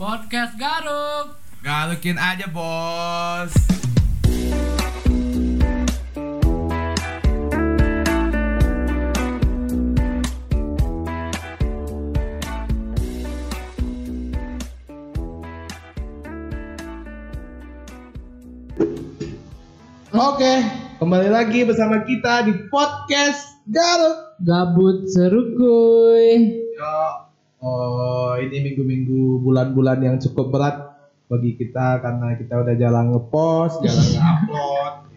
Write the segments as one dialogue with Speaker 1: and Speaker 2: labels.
Speaker 1: Podcast Garuk.
Speaker 2: Galukin aja bos. Oke, kembali lagi bersama kita di podcast Garuk.
Speaker 1: Gabut seru kuy.
Speaker 2: Yo, oh ini minggu-minggu bulan-bulan yang cukup berat bagi kita karena kita udah jalan ngepost, jalan nge-upload.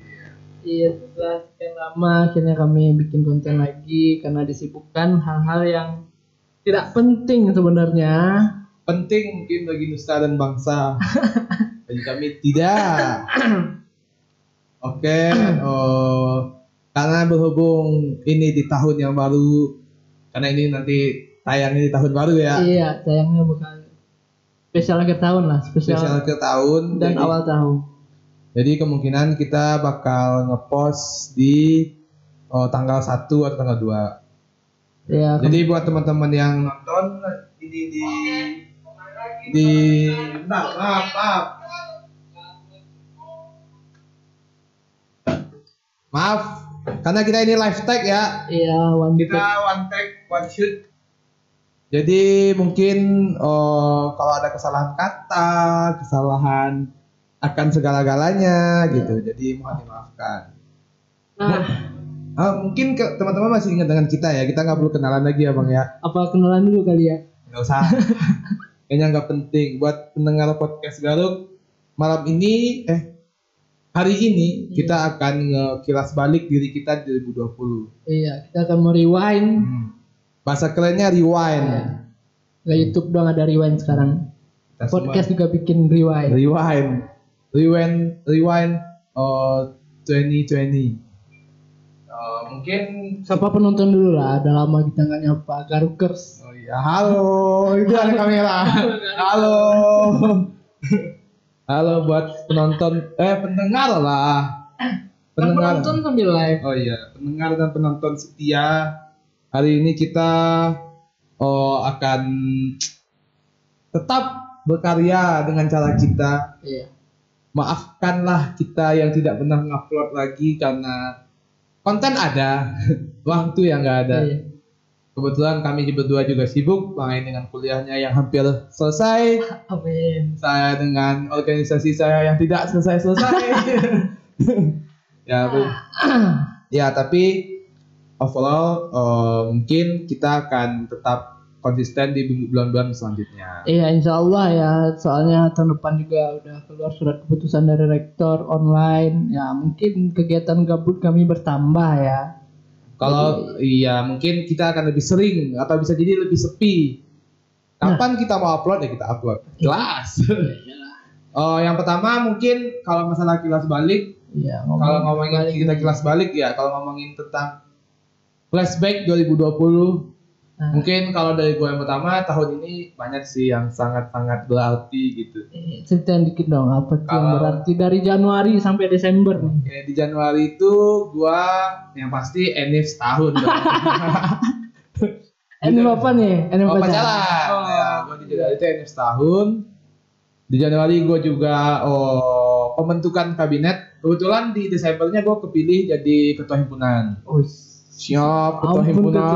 Speaker 1: Iya setelah sekian lama akhirnya kami bikin konten lagi karena disibukkan hal-hal yang tidak penting sebenarnya.
Speaker 2: Penting mungkin bagi nusa dan bangsa. bagi kami tidak. Oke, oh, karena berhubung ini di tahun yang baru, karena ini nanti tayangnya di tahun baru ya,
Speaker 1: Iya sayangnya bukan spesial akhir tahun lah spesial,
Speaker 2: spesial ke tahun
Speaker 1: dan
Speaker 2: jadi-
Speaker 1: awal tahun.
Speaker 2: Jadi kemungkinan kita bakal ngepost di oh, tanggal 1 atau tanggal 2.
Speaker 1: Ya
Speaker 2: Jadi buat teman-teman yang nonton ini di di bentar, maaf, maaf. Maaf, karena kita ini live tag ya.
Speaker 1: iya one
Speaker 2: Kita one tag, one shoot. Jadi mungkin oh, kalau ada kesalahan kata, kesalahan akan segala-galanya gitu. Jadi mohon dimaafkan.
Speaker 1: Nah
Speaker 2: Ah, mungkin ke- teman-teman masih ingat dengan kita ya. Kita nggak perlu kenalan lagi ya bang ya.
Speaker 1: apa kenalan dulu kali ya?
Speaker 2: Nggak usah. Kayaknya nggak penting. Buat pendengar podcast Garuk malam ini, eh hari ini kita akan ngekilas balik diri kita di 2020.
Speaker 1: Iya kita akan merewind.
Speaker 2: Hmm. Bahasa kerennya rewind.
Speaker 1: Gak YouTube doang ada rewind sekarang.
Speaker 2: Kita semua-
Speaker 1: Podcast juga bikin rewind.
Speaker 2: rewind, rewind, rewind. Oh, 2020. Oh, mungkin
Speaker 1: Siapa penonton dulu lah, ada lama kita nggak nyapa Garukers.
Speaker 2: Oh iya, halo, itu ada kamera. Halo. Halo buat penonton, eh pendengar lah.
Speaker 1: Kan
Speaker 2: Pendengar.
Speaker 1: penonton sambil live.
Speaker 2: Oh iya, pendengar dan penonton setia. Hari ini kita oh akan tetap berkarya dengan cara kita.
Speaker 1: Iya.
Speaker 2: Maafkanlah kita yang tidak pernah ngupload lagi karena konten ada, waktu yang nggak ada.
Speaker 1: Iya.
Speaker 2: Kebetulan kami berdua juga sibuk, Bang Ain dengan kuliahnya yang hampir selesai,
Speaker 1: Amin.
Speaker 2: saya dengan organisasi saya yang tidak selesai-selesai. ya, Bu. ya, tapi overall eh, mungkin kita akan tetap konsisten di bulan-bulan selanjutnya.
Speaker 1: Iya, insya Allah ya. Soalnya tahun depan juga udah keluar surat keputusan dari rektor online. Ya, mungkin kegiatan gabut kami bertambah ya.
Speaker 2: Kalau iya mungkin kita akan lebih sering atau bisa jadi lebih sepi. Kapan kita mau upload ya kita upload. Kelas. Oh, yang pertama mungkin kalau masalah kilas balik
Speaker 1: Iya,
Speaker 2: kalau ngomongin
Speaker 1: balik.
Speaker 2: kita kilas balik ya kalau ngomongin tentang flashback 2020
Speaker 1: Nah,
Speaker 2: mungkin kalau dari gue yang pertama tahun ini banyak sih yang sangat-sangat berarti gitu.
Speaker 1: Eh, ceritain dikit dong apa tuh yang berarti dari Januari sampai Desember? Nih.
Speaker 2: ya, di Januari itu gue yang pasti enif setahun. Dong
Speaker 1: Ini apa nih? Ini
Speaker 2: oh,
Speaker 1: pacaran? Oh.
Speaker 2: ya gue di Januari itu enif setahun. Di Januari gue juga oh pembentukan kabinet. Kebetulan di Desembernya gue kepilih jadi ketua himpunan.
Speaker 1: Oh,
Speaker 2: siap ketua himpunan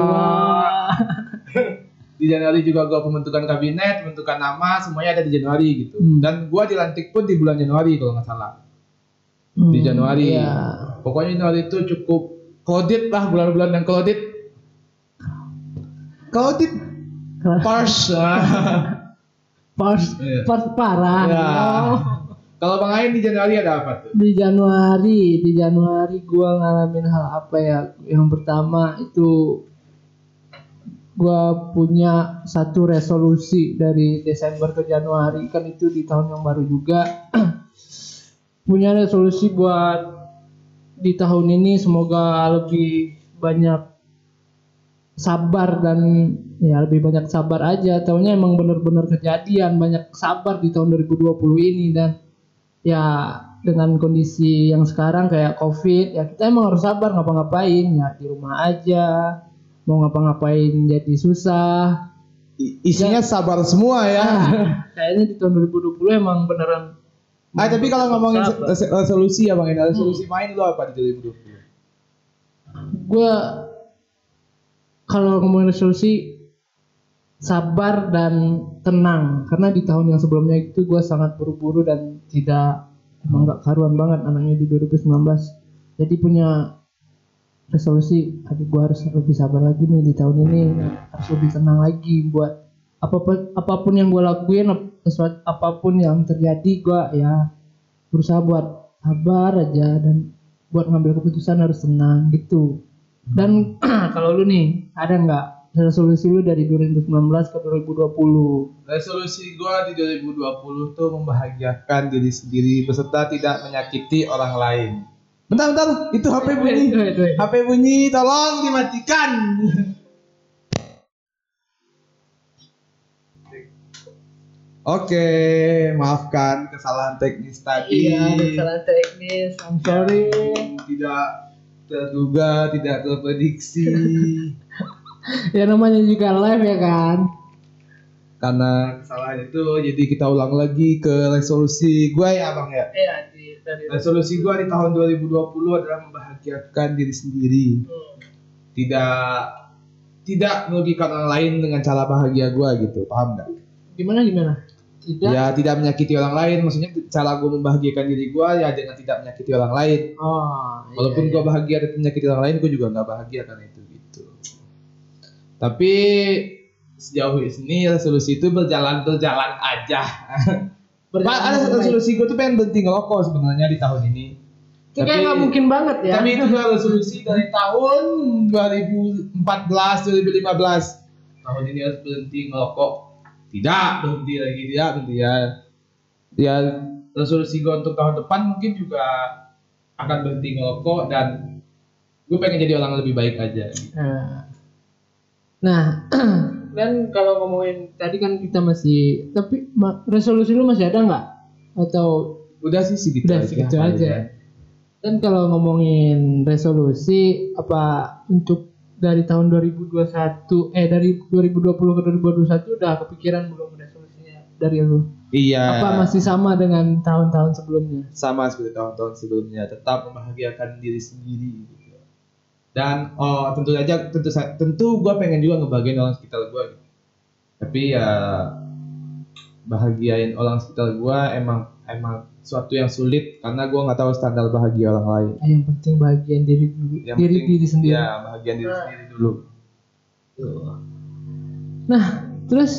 Speaker 2: di Januari juga gua pembentukan kabinet, pembentukan nama, semuanya ada di Januari gitu.
Speaker 1: Hmm.
Speaker 2: Dan gua dilantik pun di bulan Januari kalau nggak salah. Di
Speaker 1: Hmm,
Speaker 2: Januari.
Speaker 1: Iya.
Speaker 2: Pokoknya Januari itu cukup kredit lah bulan-bulan yang kredit. Kredit pars. Iya.
Speaker 1: pas parah.
Speaker 2: Ya.
Speaker 1: Oh.
Speaker 2: Kalau Bang Ain di Januari ada apa tuh?
Speaker 1: Di Januari, di Januari gua ngalamin hal apa ya? Yang pertama itu gua punya satu resolusi dari Desember ke Januari kan itu di tahun yang baru juga. punya resolusi buat di tahun ini semoga lebih banyak sabar dan ya lebih banyak sabar aja. Tahunya emang bener-bener kejadian banyak sabar di tahun 2020 ini dan ya dengan kondisi yang sekarang kayak covid ya kita emang harus sabar ngapa-ngapain ya di rumah aja mau ngapa-ngapain jadi susah
Speaker 2: isinya sabar semua ya.
Speaker 1: kayaknya di tahun 2020 emang beneran
Speaker 2: Ah, tapi kalau ngomongin
Speaker 1: Sabar.
Speaker 2: resolusi ya Bang, Enda, resolusi main lu apa di 2020?
Speaker 1: gue kalau ngomongin resolusi sabar dan tenang. Karena di tahun yang sebelumnya itu gue sangat buru-buru dan tidak emang gak karuan banget anaknya di 2019 jadi punya resolusi aduh gue harus lebih sabar lagi nih di tahun ini. Harus lebih tenang lagi buat apa pun apa pun yang gue lakuin apa pun yang terjadi gue ya berusaha buat sabar aja dan buat ngambil keputusan harus tenang gitu. Dan kalau lu nih ada nggak resolusi lu dari 2019 ke 2020
Speaker 2: Resolusi gua di 2020 tuh membahagiakan diri sendiri beserta tidak menyakiti orang lain. Bentar, bentar, itu HP bunyi. HP bunyi, tolong dimatikan. Oke, maafkan kesalahan teknis tadi.
Speaker 1: iya salah teknis I'm sorry
Speaker 2: Tidak terduga, tidak terprediksi.
Speaker 1: Ya namanya juga live ya kan
Speaker 2: Karena kesalahan itu, jadi kita ulang lagi ke resolusi gue ya bang ya.
Speaker 1: iya di dari
Speaker 2: Resolusi gue di tahun 2020 adalah membahagiakan diri sendiri.
Speaker 1: Hmm.
Speaker 2: Tidak tidak merugikan orang lain dengan cara bahagia gue gitu, paham nggak?
Speaker 1: gimana gimana tidak
Speaker 2: Ya tidak menyakiti orang lain, maksudnya cara gue membahagiakan diri gue ya dengan tidak menyakiti orang lain.
Speaker 1: oh iya,
Speaker 2: Walaupun
Speaker 1: iya.
Speaker 2: gue bahagia dan menyakiti orang lain, gue juga nggak bahagia kan itu. Tapi sejauh ini resolusi itu berjalan berjalan aja. Pak, ada
Speaker 1: Berjalan
Speaker 2: resolusi gue tuh pengen berhenti ngerokok sebenarnya di tahun ini.
Speaker 1: itu kayak nggak mungkin banget ya
Speaker 2: Tapi itu adalah resolusi dari tahun 2014 2015. Tahun ini harus berhenti ngerokok. Tidak berhenti lagi tidak berhenti ya. Ya resolusi gue untuk tahun depan mungkin juga akan berhenti ngerokok dan gue pengen jadi orang lebih baik aja.
Speaker 1: Nah, nah dan kalau ngomongin tadi kan kita masih tapi ma- resolusi lu masih ada nggak atau
Speaker 2: Udah sih segitu
Speaker 1: udah
Speaker 2: aja.
Speaker 1: segitu aja dan kalau ngomongin resolusi apa untuk dari tahun 2021 eh dari 2020 ke 2021 udah kepikiran belum resolusinya dari lu
Speaker 2: Iya.
Speaker 1: apa masih sama dengan tahun-tahun sebelumnya
Speaker 2: sama seperti tahun-tahun sebelumnya tetap membahagiakan diri sendiri gitu. Dan oh tentu saja tentu tentu gue pengen juga ngebahagiain orang sekitar gue gitu. tapi ya bahagiain orang sekitar gue emang emang suatu yang sulit karena gue nggak tahu standar bahagia orang lain.
Speaker 1: Ah, yang penting bahagian diri dulu
Speaker 2: Yang
Speaker 1: diri
Speaker 2: penting-
Speaker 1: diri sendiri.
Speaker 2: ya bahagian diri sendiri dulu.
Speaker 1: Nah terus?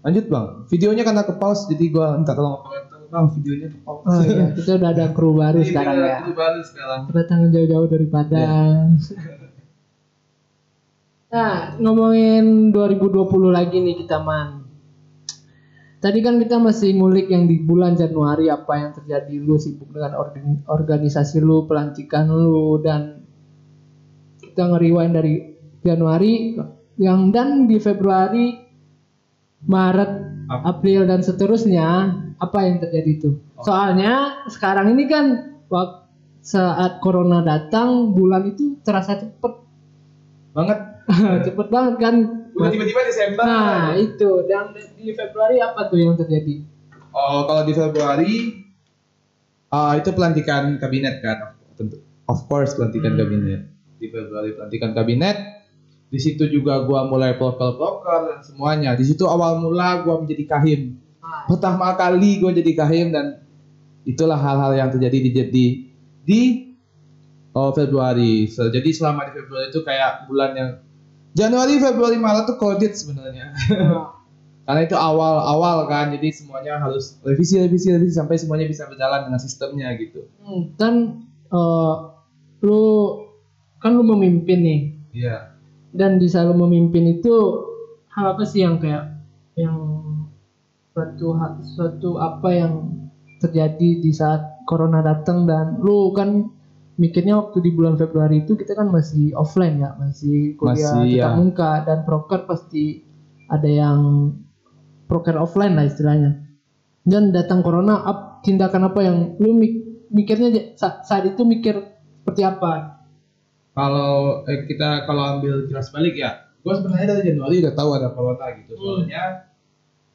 Speaker 2: Lanjut bang. Videonya karena ke pause jadi gue minta tolong bang videonya
Speaker 1: Oh iya, kita udah ada kru baru
Speaker 2: Ini
Speaker 1: sekarang
Speaker 2: kita
Speaker 1: ya.
Speaker 2: dulu baru sekarang
Speaker 1: Kedatangan jauh-jauh dari Padang. nah, ngomongin 2020 lagi nih kita man. Tadi kan kita masih ngulik yang di bulan Januari apa yang terjadi lu sibuk dengan organ- organisasi lu, pelantikan lu dan kita ngeriwain dari Januari yang dan di Februari, Maret,
Speaker 2: Ap-
Speaker 1: April dan seterusnya apa yang terjadi itu? Soalnya sekarang ini kan waktu saat corona datang bulan itu terasa cepet
Speaker 2: banget
Speaker 1: cepet banget kan
Speaker 2: udah tiba-tiba Desember
Speaker 1: nah itu dan di Februari apa tuh yang terjadi
Speaker 2: Oh, kalau di Februari ah itu pelantikan kabinet kan, tentu. Of course pelantikan
Speaker 1: Hmm.
Speaker 2: kabinet. Di Februari pelantikan kabinet. Di situ juga gua mulai proker-proker dan semuanya. Di situ awal mula gua menjadi kahim. Pertama kali gua jadi kahim dan itulah hal-hal yang terjadi di di di oh, Februari. So, jadi selama di Februari itu kayak bulan yang Januari, Februari, Maret tuh kredit sebenarnya. Karena itu awal-awal kan, jadi semuanya harus revisi, revisi, revisi sampai semuanya bisa berjalan dengan sistemnya gitu.
Speaker 1: Hmm, kan eh, lu kan lu memimpin nih
Speaker 2: Iya.
Speaker 1: dan di saat lu memimpin itu hal apa sih yang kayak yang suatu suatu apa yang terjadi di saat corona datang dan lu kan mikirnya waktu di bulan Februari itu kita kan masih offline ya masih kuliah
Speaker 2: Masih,
Speaker 1: tatap
Speaker 2: ya.
Speaker 1: muka dan proker pasti ada yang proker offline lah istilahnya dan datang corona ap- tindakan apa yang lu mik- mikirnya di- sa- saat itu mikir seperti apa
Speaker 2: Kalau eh, kita kalau ambil jelas balik ya, gue sebenarnya dari Januari udah tahu ada corona gitu
Speaker 1: Hmm.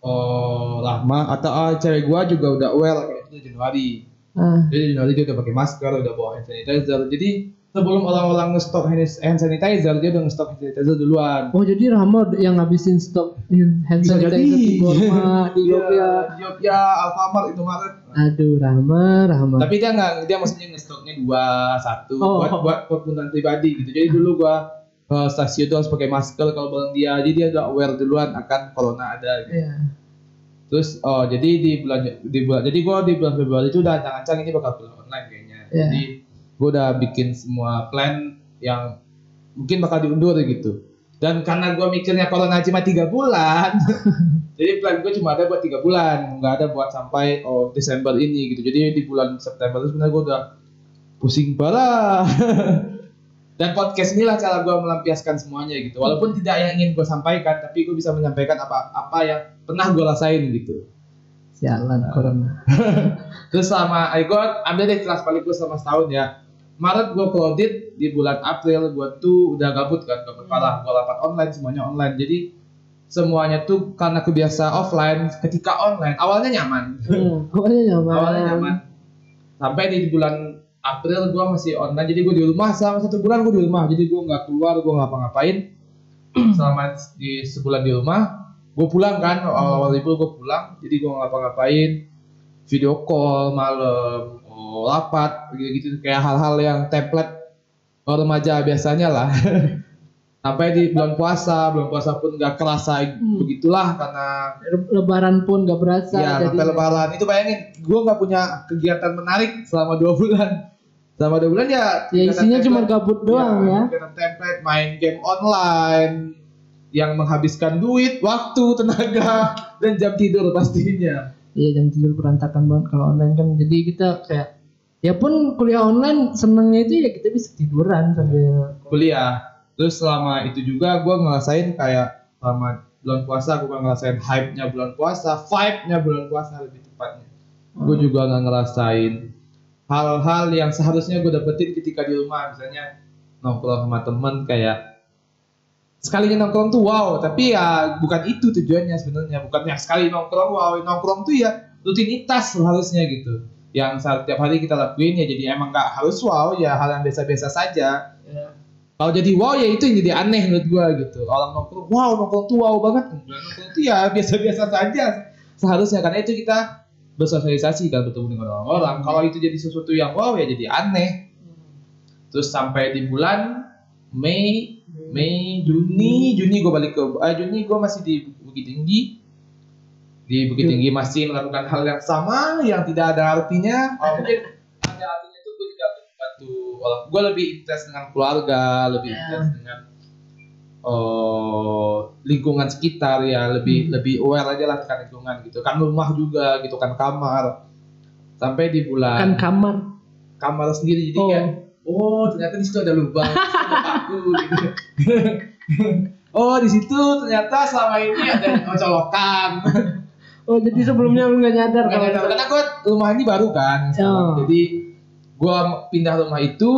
Speaker 2: Soalnya oh lama atau ah, cewek gue juga udah aware kayak itu Januari.
Speaker 1: Ah,
Speaker 2: jadi Januari dia udah pakai masker udah bawa hand sanitizer. Jadi sebelum orang-orang ngestok hand sanitizer dia udah ngestok hand sanitizer duluan.
Speaker 1: Oh jadi Rama yang ngabisin stok hand sanitizer di Borma, di
Speaker 2: Iya,
Speaker 1: Jogja.
Speaker 2: di Jogja Alfamart itu Maret.
Speaker 1: Aduh Rama, Rama.
Speaker 2: tapi dia nggak dia maksudnya ngestoknya dua satu.
Speaker 1: Oh.
Speaker 2: buat buat kebutuhan pribadi gitu. Jadi dulu gua ke stasiun itu harus pakai masker kalau bareng dia jadi dia udah aware duluan akan corona ada gitu.
Speaker 1: Iya.
Speaker 2: terus oh jadi di bulan di bulan jadi gua di bulan Februari itu udah ancang-ancang ini bakal bulan online kayaknya
Speaker 1: Iya.
Speaker 2: jadi gua udah bikin semua plan yang mungkin bakal diundur gitu dan karena gua mikirnya corona cuma tiga bulan jadi plan gue cuma ada buat tiga bulan nggak ada buat sampai oh Desember ini gitu jadi di bulan September itu sebenarnya gue udah pusing parah dan podcast inilah cara gue melampiaskan semuanya gitu. Walaupun tidak yang ingin gue sampaikan tapi gue bisa menyampaikan apa apa yang pernah gue rasain gitu.
Speaker 1: Sialan corona.
Speaker 2: terus selama eh, gue ambil deh kelas balik gue selama setahun ya. Maret gue audit di bulan April gue tuh udah gabut kan gabut parah. Gue rapat online semuanya online. Jadi semuanya tuh karena kebiasa offline ketika online awalnya nyaman.
Speaker 1: Hmm, awalnya nyaman.
Speaker 2: awalnya nyaman. Sampai di bulan April gue masih online jadi gue di rumah. Selama satu bulan gue di rumah jadi gue nggak keluar gue ngapa-ngapain. Selama di sebulan di rumah gue pulang kan awal-awal libur gue pulang jadi gue ngapa-ngapain. Video call malam oh, rapat gitu-gitu kayak hal-hal yang template remaja biasanya lah. Sampai di bulan puasa bulan puasa pun nggak kerasa begitulah karena
Speaker 1: Lebaran pun gak berasa.
Speaker 2: ya
Speaker 1: jadi-
Speaker 2: sampai lebaran. Itu bayangin gue nggak punya kegiatan menarik selama dua bulan selama dua bulan ya
Speaker 1: Ya isinya cuma
Speaker 2: template.
Speaker 1: gabut doang ya.
Speaker 2: kegiatan template main game online yang menghabiskan duit waktu tenaga dan jam tidur pastinya
Speaker 1: Iya jam tidur berantakan banget kalau online kan. Jadi kita kayak ya pun kuliah online senengnya itu ya kita bisa tiduran sambil
Speaker 2: kuliah terus selama itu juga gue ngerasain kayak selama bulan puasa gue ngerasain hype-nya bulan puasa vibe-nya bulan puasa lebih tepatnya gue juga nggak ngerasain hal-hal yang seharusnya gue dapetin ketika di rumah misalnya nongkrong sama temen kayak sekalinya nongkrong tuh wow tapi ya bukan itu tujuannya sebenarnya bukan yang sekali nongkrong wow nongkrong tuh ya rutinitas seharusnya gitu. Yang setiap hari kita lakuin ya jadi emang nggak harus wow ya hal yang biasa-biasa saja.
Speaker 1: Ya,
Speaker 2: kalau jadi wow ya itu yang jadi aneh menurut gua gitu. Orang nongkrong wow nongkrong tuh wow banget. Nongkrong tuh ya biasa-biasa saja seharusnya karena itu kita bersosialisasi kan bertemu dengan orang-orang. Kalau itu jadi sesuatu yang wow ya jadi aneh. Terus sampai di bulan Mei Mei Juni Juni gue balik ke eh, Juni gue masih di Bukit Tinggi. Di Bukit Tinggi masih melakukan hal yang sama yang tidak ada artinya. Oh, mungkin ada artinya itu gue juga bantu orang. Gue lebih intens dengan keluarga lebih
Speaker 1: Ya.
Speaker 2: intens dengan oh, lingkungan sekitar ya lebih lebih aware aja lah kan lingkungan gitu kan rumah juga gitu kan kamar sampai di bulan
Speaker 1: kan kamar.
Speaker 2: kamar sendiri jadi
Speaker 1: Oh.
Speaker 2: kayak oh ternyata di situ ada lubang ada paku gitu oh di situ ternyata selama ini ada colokan
Speaker 1: Oh jadi sebelumnya lu nggak nyadar kalau
Speaker 2: ada- karena gue rumah ini baru kan.
Speaker 1: Oh.
Speaker 2: jadi gue pindah rumah itu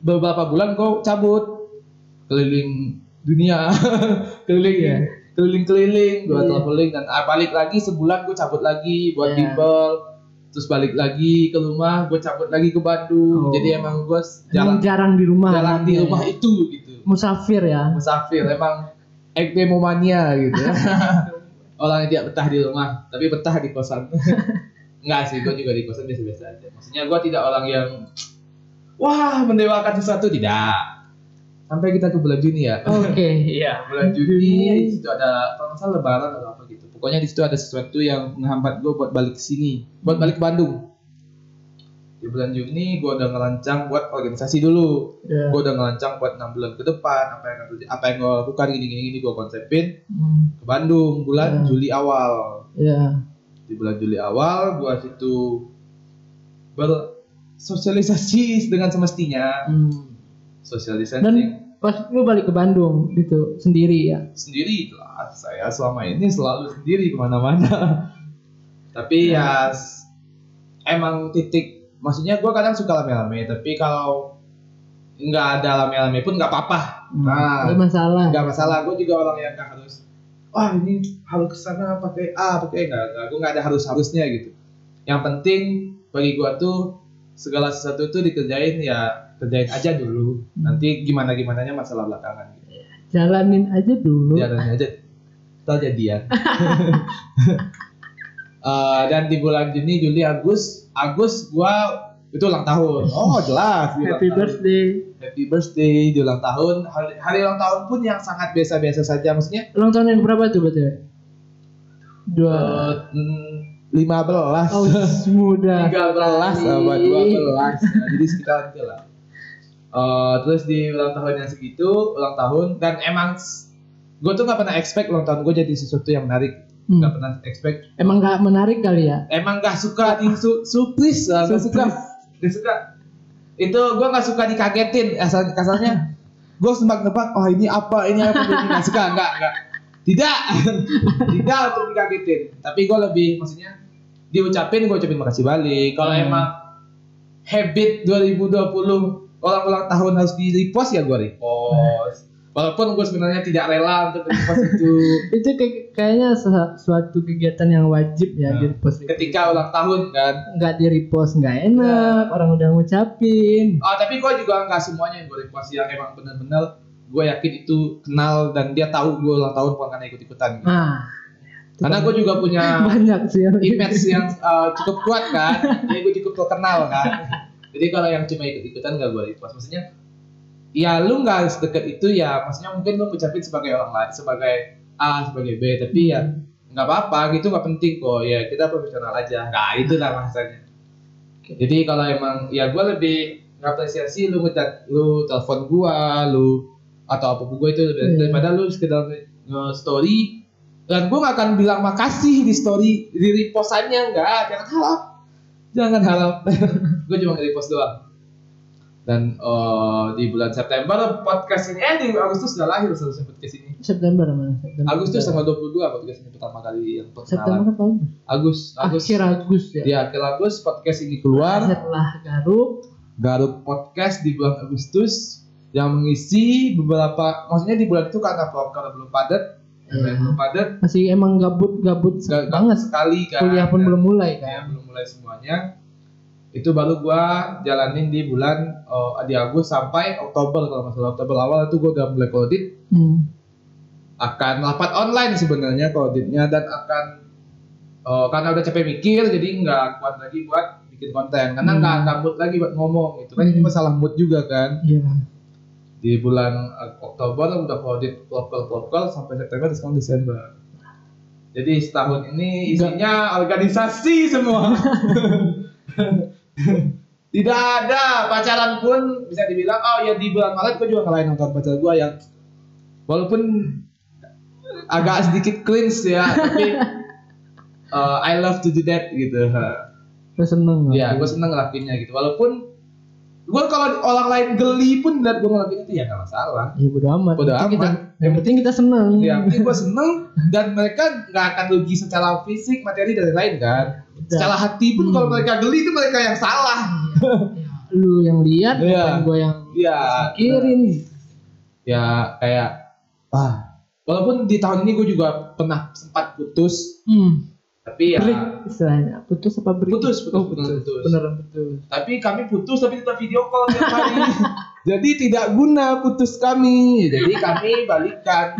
Speaker 2: beberapa bulan gue cabut keliling dunia keliling
Speaker 1: Iya.
Speaker 2: keliling-keliling gue
Speaker 1: Iya.
Speaker 2: traveling dan ah, balik lagi sebulan gue cabut lagi buat
Speaker 1: Iya.
Speaker 2: bimbel terus balik lagi ke rumah gue cabut lagi ke
Speaker 1: Oh.
Speaker 2: Bandung jadi emang gue
Speaker 1: Emang
Speaker 2: jalan
Speaker 1: jarang di rumah.
Speaker 2: jalan di rumah
Speaker 1: ya.
Speaker 2: itu gitu
Speaker 1: Musafir ya.
Speaker 2: musafir emang ekdemomania gitu orang yang tidak betah di rumah tapi betah di kosan enggak sih gue juga di kosan biasa-biasa aja maksudnya gue tidak orang yang wah mendewakan sesuatu tidak sampai kita ke bulan Juni ya
Speaker 1: Oke, iya.
Speaker 2: bulan Juni di situ ada kalau nggak salah lebaran atau apa gitu pokoknya di situ ada sesuatu yang menghambat gue buat balik ke sini buat balik ke Bandung di bulan Juni gue udah ngerancang buat organisasi dulu
Speaker 1: Ya.
Speaker 2: gue udah ngerancang buat enam bulan ke depan apa yang apa yang gue lakukan gini gini gini gue konsepin
Speaker 1: Hmm,
Speaker 2: ke Bandung bulan
Speaker 1: Hmm.
Speaker 2: Juli awal
Speaker 1: Ya.
Speaker 2: di bulan Juli awal gue situ bersosialisasi dengan semestinya
Speaker 1: Hmm.
Speaker 2: Social
Speaker 1: Dan
Speaker 2: distancing
Speaker 1: pas lu balik ke Bandung gitu sendiri ya.
Speaker 2: sendiri lah saya selama ini selalu sendiri ke mana-mana tapi ya emang titik maksudnya gue kadang suka rame-rame tapi kalau nggak ada rame-rame pun nggak apa-apa Nah,
Speaker 1: Nggak masalah.
Speaker 2: nggak masalah. Gue juga orang yang nggak harus. Wah ini harus ke sana pakai A, pakai nggak. nggak. Gue nggak ada harus harusnya gitu. Yang penting bagi gue tuh segala sesuatu tuh dikerjain ya kerjain aja dulu. Nanti gimana gimananya masalah belakangan. Gitu.
Speaker 1: Jalanin aja dulu.
Speaker 2: Jalan aja. Tahu jadian. Eh, dan di bulan Juni, Juli, Agus, Agus gua itu ulang tahun. Oh jelas.
Speaker 1: Happy
Speaker 2: tahun.
Speaker 1: birthday.
Speaker 2: Happy birthday di ulang tahun. Hari, hari ulang tahun pun yang sangat biasa-biasa saja. Maksudnya
Speaker 1: Ulang tahun yang berapa tuh berarti? Dua.
Speaker 2: eh, mm, 15
Speaker 1: Oh, muda.
Speaker 2: 13 sama 12 Nah, jadi sekitar itu lah Eh, terus di ulang tahun yang segitu ulang tahun dan emang gue tuh nggak pernah expect ulang tahun gue jadi sesuatu yang menarik.
Speaker 1: Hmm.
Speaker 2: nggak pernah expect.
Speaker 1: Emang gak menarik kali ya?
Speaker 2: emang nggak suka di su surprise lah nggak suka. Nggak suka. Itu gue nggak suka dikagetin asal kasarnya gue sempat nebak oh ini apa? Ini apa? Jadi nggak suka. Nggak nggak. Tidak. Tidak untuk dikagetin. Tapi gue lebih maksudnya diucapin gue ucapin makasih balik. Kalau
Speaker 1: Hmm.
Speaker 2: emang habit 2020 orang ulang tahun harus di repost ya gue repost walaupun gue sebenarnya tidak rela untuk repost itu
Speaker 1: Itu kayak, kayaknya su- suatu kegiatan yang wajib ya
Speaker 2: Nah,
Speaker 1: di repost.
Speaker 2: ketika ulang tahun kan
Speaker 1: Nggak di repost nggak enak. Orang udah ngucapin.
Speaker 2: Oh, tapi gue juga nggak semuanya yang gue repost yang emang bener-bener gue yakin itu kenal dan dia tahu gue ulang tahun bukan karena ikut-ikutan. gitu.
Speaker 1: Nah,
Speaker 2: Karena gue juga punya
Speaker 1: banyak sih
Speaker 2: image yang uh, cukup kuat kan, jadi gue cukup terkenal kan. Jadi kalau yang cuma ikut-ikutan gak gue repost. Maksudnya, ya lu nggak deket itu ya. Maksudnya mungkin lu ngucapin sebagai orang lain, sebagai A, sebagai B, tapi ya nggak apa-apa gitu nggak penting kok. Ya kita profesional aja. Nah itu lah maksudnya. Jadi kalau emang ya gue lebih ngapresiasi lu ngecat lu telepon gua, lu atau apa pun gue itu lebih
Speaker 1: Iya.
Speaker 2: daripada lu sekedar nge-story dan gue gak akan bilang makasih di story di repostannya enggak jangan harap jangan harap gue cuma nge-repost doang dan eh, di bulan September podcast ini eh di Agustus sudah lahir seharusnya podcast ini
Speaker 1: September mana? September.
Speaker 2: Agustus tanggal 22 podcast ini pertama kali yang
Speaker 1: September
Speaker 2: perkenalan
Speaker 1: apa?
Speaker 2: Agus Agus
Speaker 1: Akhir Agus ya.
Speaker 2: di akhir Agustus podcast ini keluar
Speaker 1: Setelah Garuk.
Speaker 2: Garuk Podcast di bulan Agustus yang mengisi beberapa maksudnya di bulan itu karena proker belum padat
Speaker 1: Iya.
Speaker 2: yang belum padat
Speaker 1: Masih emang gabut-gabut
Speaker 2: gak
Speaker 1: banget.
Speaker 2: sekali kan
Speaker 1: Kuliah pun belum mulai
Speaker 2: ya,
Speaker 1: kan.
Speaker 2: belum mulai semuanya itu baru gua jalanin di bulan eh, di Agustus sampai Oktober kalau nggak salah Oktober awal itu gua udah mulai audit
Speaker 1: Hmm.
Speaker 2: akan rapat online sebenarnya auditnya dan akan eh, karena udah capek mikir jadi nggak kuat lagi buat bikin konten karena
Speaker 1: Hmm.
Speaker 2: nggak mood lagi buat ngomong itu kan ini
Speaker 1: Hmm.
Speaker 2: masalah mood juga kan
Speaker 1: Iya.
Speaker 2: di bulan eh, Oktober udah audit lokal-lokal sampai September sekarang Desember. Jadi setahun ini isinya organisasi semua. Tidak ada pacaran pun bisa dibilang oh ya di bulan Maret gue juga ngalahin nonton pacar gue yang walaupun agak sedikit cringe ya tapi eh, I love to do that gitu.
Speaker 1: Gue seneng.
Speaker 2: Ya, gue seneng ngelakuinnya gitu. Walaupun gue kalau orang lain geli pun liat gue ngelakuin itu ya nggak masalah.
Speaker 1: Ya bodo amat.
Speaker 2: Bodo
Speaker 1: Yang penting
Speaker 2: amat.
Speaker 1: Kita, yang penting kita seneng.
Speaker 2: Ya, penting gue seneng dan mereka nggak akan rugi secara fisik, materi dan lain-lain kan. Secara hati pun
Speaker 1: Hmm.
Speaker 2: kalau mereka geli itu mereka yang salah.
Speaker 1: Lu yang lihat,
Speaker 2: Iya.
Speaker 1: bukan gue yang
Speaker 2: Iya.
Speaker 1: pikirin.
Speaker 2: Ya kayak ah walaupun di tahun ini gue juga pernah sempat putus,
Speaker 1: Hmm.
Speaker 2: tapi ya
Speaker 1: Break istilahnya. Putus apa break?
Speaker 2: Putus, putus,
Speaker 1: Oh,
Speaker 2: beneran putus.
Speaker 1: Beneran putus.
Speaker 2: tapi kami putus tapi tetap video call tiap hari. Jadi tidak guna putus kami. Jadi kami balikan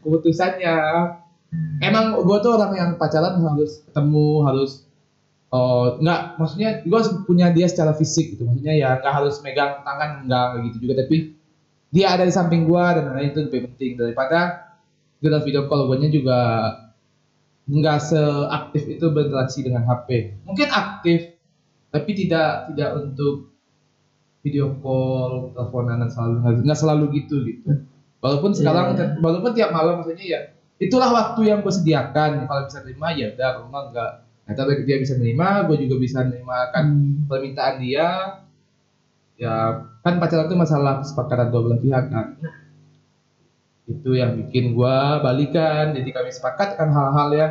Speaker 2: keputusannya. Emang gue tuh orang yang pacaran harus ketemu, harus oh nggak maksudnya gue punya dia secara fisik gitu. Maksudnya ya nggak harus megang tangan nggak gitu juga. Tapi dia ada di samping gue dan lain-lain itu lebih penting. Daripada dalam video call gue juga nggak seaktif itu berinteraksi dengan HP mungkin aktif tapi tidak tidak untuk video call teleponan dan selalu nggak- nggak selalu gitu gitu. Walaupun sekarang
Speaker 1: Iya.
Speaker 2: walaupun tiap malam maksudnya ya itulah waktu yang gue sediakan. Kalau bisa terima ya udah kalau enggak nah, tapi dia bisa menerima gue juga bisa menerima kan
Speaker 1: Hmm.
Speaker 2: permintaan dia. Ya kan pacaran itu masalah kesepakatan dua belah pihak kan? Itu yang bikin gua balikan. Jadi kami sepakat kan hal-hal ya.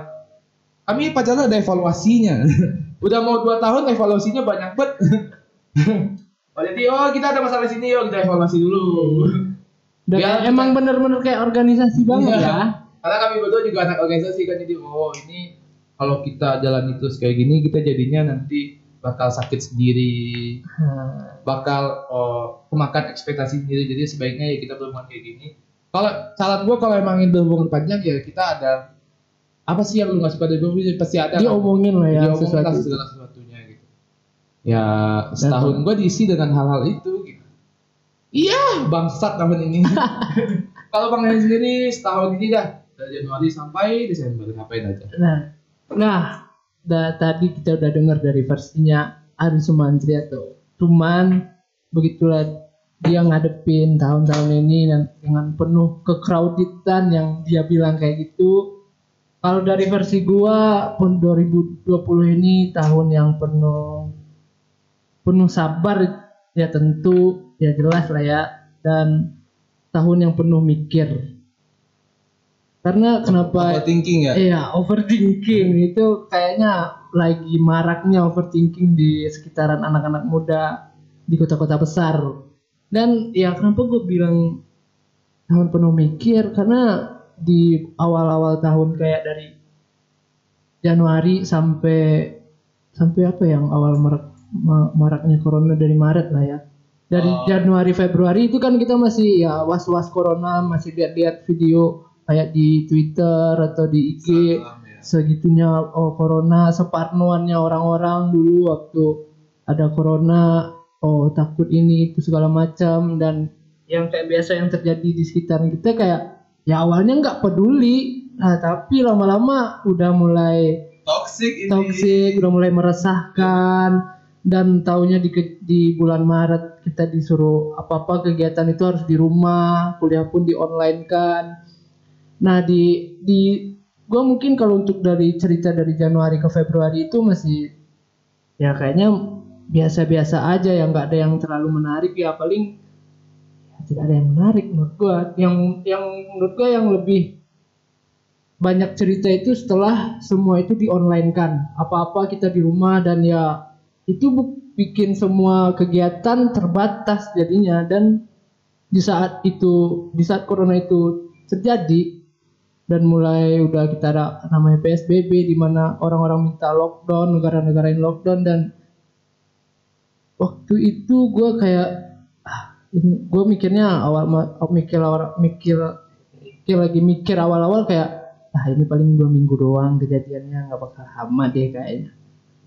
Speaker 2: Kami pacaran ada evaluasinya. Udah mau dua tahun evaluasinya banyak banget oh jadi oh kita ada masalah di sini yuk kita evaluasi dulu. Biar
Speaker 1: kayak- emang bener-bener kayak organisasi banget
Speaker 2: Iya.
Speaker 1: ya.
Speaker 2: Karena kami berdua juga anak organisasi kan jadi oh ini kalau kita jalan terus kayak gini kita jadinya nanti bakal sakit sendiri,
Speaker 1: Nah,
Speaker 2: bakal oh, kemakan ekspektasi sendiri. Jadi sebaiknya ya kita berhubungan kayak gini. Kalau saran gua kalau emang ingin berhubungan panjang ya kita ada apa sih yang lu nggak suka dari pasti ada kan?
Speaker 1: diomongin lah ya
Speaker 2: Diomongin lah
Speaker 1: sesuatu.
Speaker 2: segala sesuatunya gitu. Ya setahun gua diisi dengan hal-hal itu gitu. Iya bangsat tahun ini. kalau bang sendiri setahun ini dah dari Januari sampai Desember ngapain aja?
Speaker 1: Nah, nah, da, tadi kita udah dengar dari versinya Ari Sumantri atau cuman begitulah dia ngadepin tahun-tahun ini dan dengan penuh kecrowdedan yang dia bilang kayak gitu. Kalau dari versi gua pun 2020 ini tahun yang penuh penuh sabar ya tentu ya jelas lah ya dan tahun yang penuh mikir. Karena kenapa
Speaker 2: Overthinking ya?
Speaker 1: Iya, overthinking itu kayaknya lagi maraknya overthinking di sekitaran anak-anak muda di kota-kota besar. Dan ya kenapa gue bilang tahun penuh mikir karena di awal-awal tahun kayak dari Januari sampai sampai apa yang awal marak ma- maraknya corona dari Maret lah ya. Dari
Speaker 2: Oh.
Speaker 1: Januari Februari itu kan kita masih ya was-was corona, masih lihat-lihat video kayak di Twitter atau di IG
Speaker 2: Salam ya.
Speaker 1: segitunya oh corona separnoannya orang-orang dulu waktu ada corona oh takut ini itu segala macam dan yang kayak biasa yang terjadi di sekitar kita kayak ya awalnya nggak peduli nah tapi lama-lama udah mulai
Speaker 2: Toxic ini.
Speaker 1: toxic udah mulai meresahkan dan taunya di di bulan Maret kita disuruh apa-apa kegiatan itu harus di rumah kuliah pun di online kan nah di di gue mungkin kalau untuk dari cerita dari Januari ke Februari itu masih ya kayaknya biasa-biasa aja yang nggak ada yang terlalu menarik ya paling ya, tidak ada yang menarik menurut gue yang yang menurut gue yang lebih banyak cerita itu setelah semua itu di online kan apa-apa kita di rumah dan ya itu bikin semua kegiatan terbatas jadinya. Dan di saat itu di saat corona itu terjadi dan mulai udah kita ada namanya PSBB di mana orang-orang minta lockdown negara-negara yang lockdown dan waktu itu gue kayak ah, ini gue mikirnya awal mikir awal mikir mikir lagi mikir awal-awal kayak ah ini paling dua minggu doang kejadiannya nggak bakal lama deh kayaknya.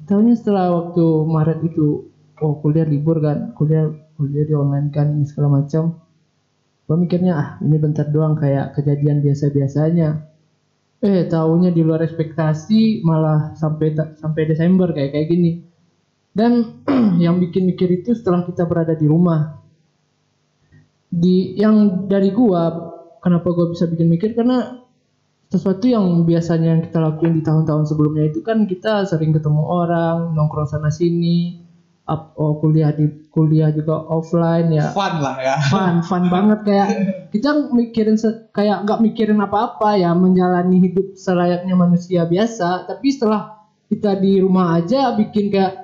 Speaker 1: Tahunya setelah waktu Maret itu oh kuliah libur kan kuliah kuliah di online kan segala macam gue mikirnya ah ini bentar doang kayak kejadian biasa-biasanya. Eh tahunya di luar ekspektasi malah sampai sampai Desember kayak kayak gini. Dan yang bikin mikir itu setelah kita berada di rumah. Di yang dari gua kenapa gua bisa bikin mikir? Karena sesuatu yang biasanya yang kita lakuin di tahun-tahun sebelumnya itu kan kita sering ketemu orang nongkrong sana sini up, oh, kuliah di kuliah juga offline ya.
Speaker 2: Fun lah ya.
Speaker 1: fun fun banget kayak kita mikirin kayak nggak mikirin apa-apa ya menjalani hidup selayaknya manusia biasa. Tapi setelah kita di rumah aja bikin kayak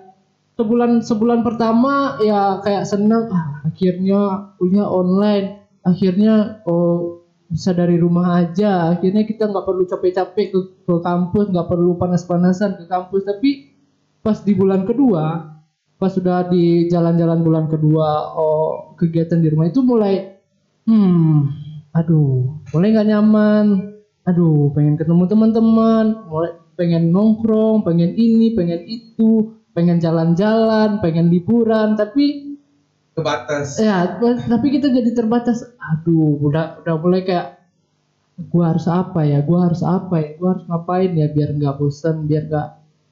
Speaker 1: sebulan sebulan pertama ya kayak seneng ah, akhirnya kuliah online. Akhirnya oh bisa dari rumah aja. Akhirnya kita nggak perlu capek-capek ke, ke kampus nggak perlu panas-panasan ke kampus. Tapi pas di bulan kedua pas sudah di jalan-jalan bulan kedua oh kegiatan di rumah itu mulai hmm aduh mulai nggak nyaman. Aduh pengen ketemu teman-teman mulai pengen nongkrong pengen ini pengen itu pengen jalan-jalan pengen liburan tapi
Speaker 2: Kebatas.
Speaker 1: ya tapi kita jadi terbatas. Aduh udah udah mulai kayak gua harus apa ya gua harus apa ya gua harus ngapain ya biar nggak bosan biar nggak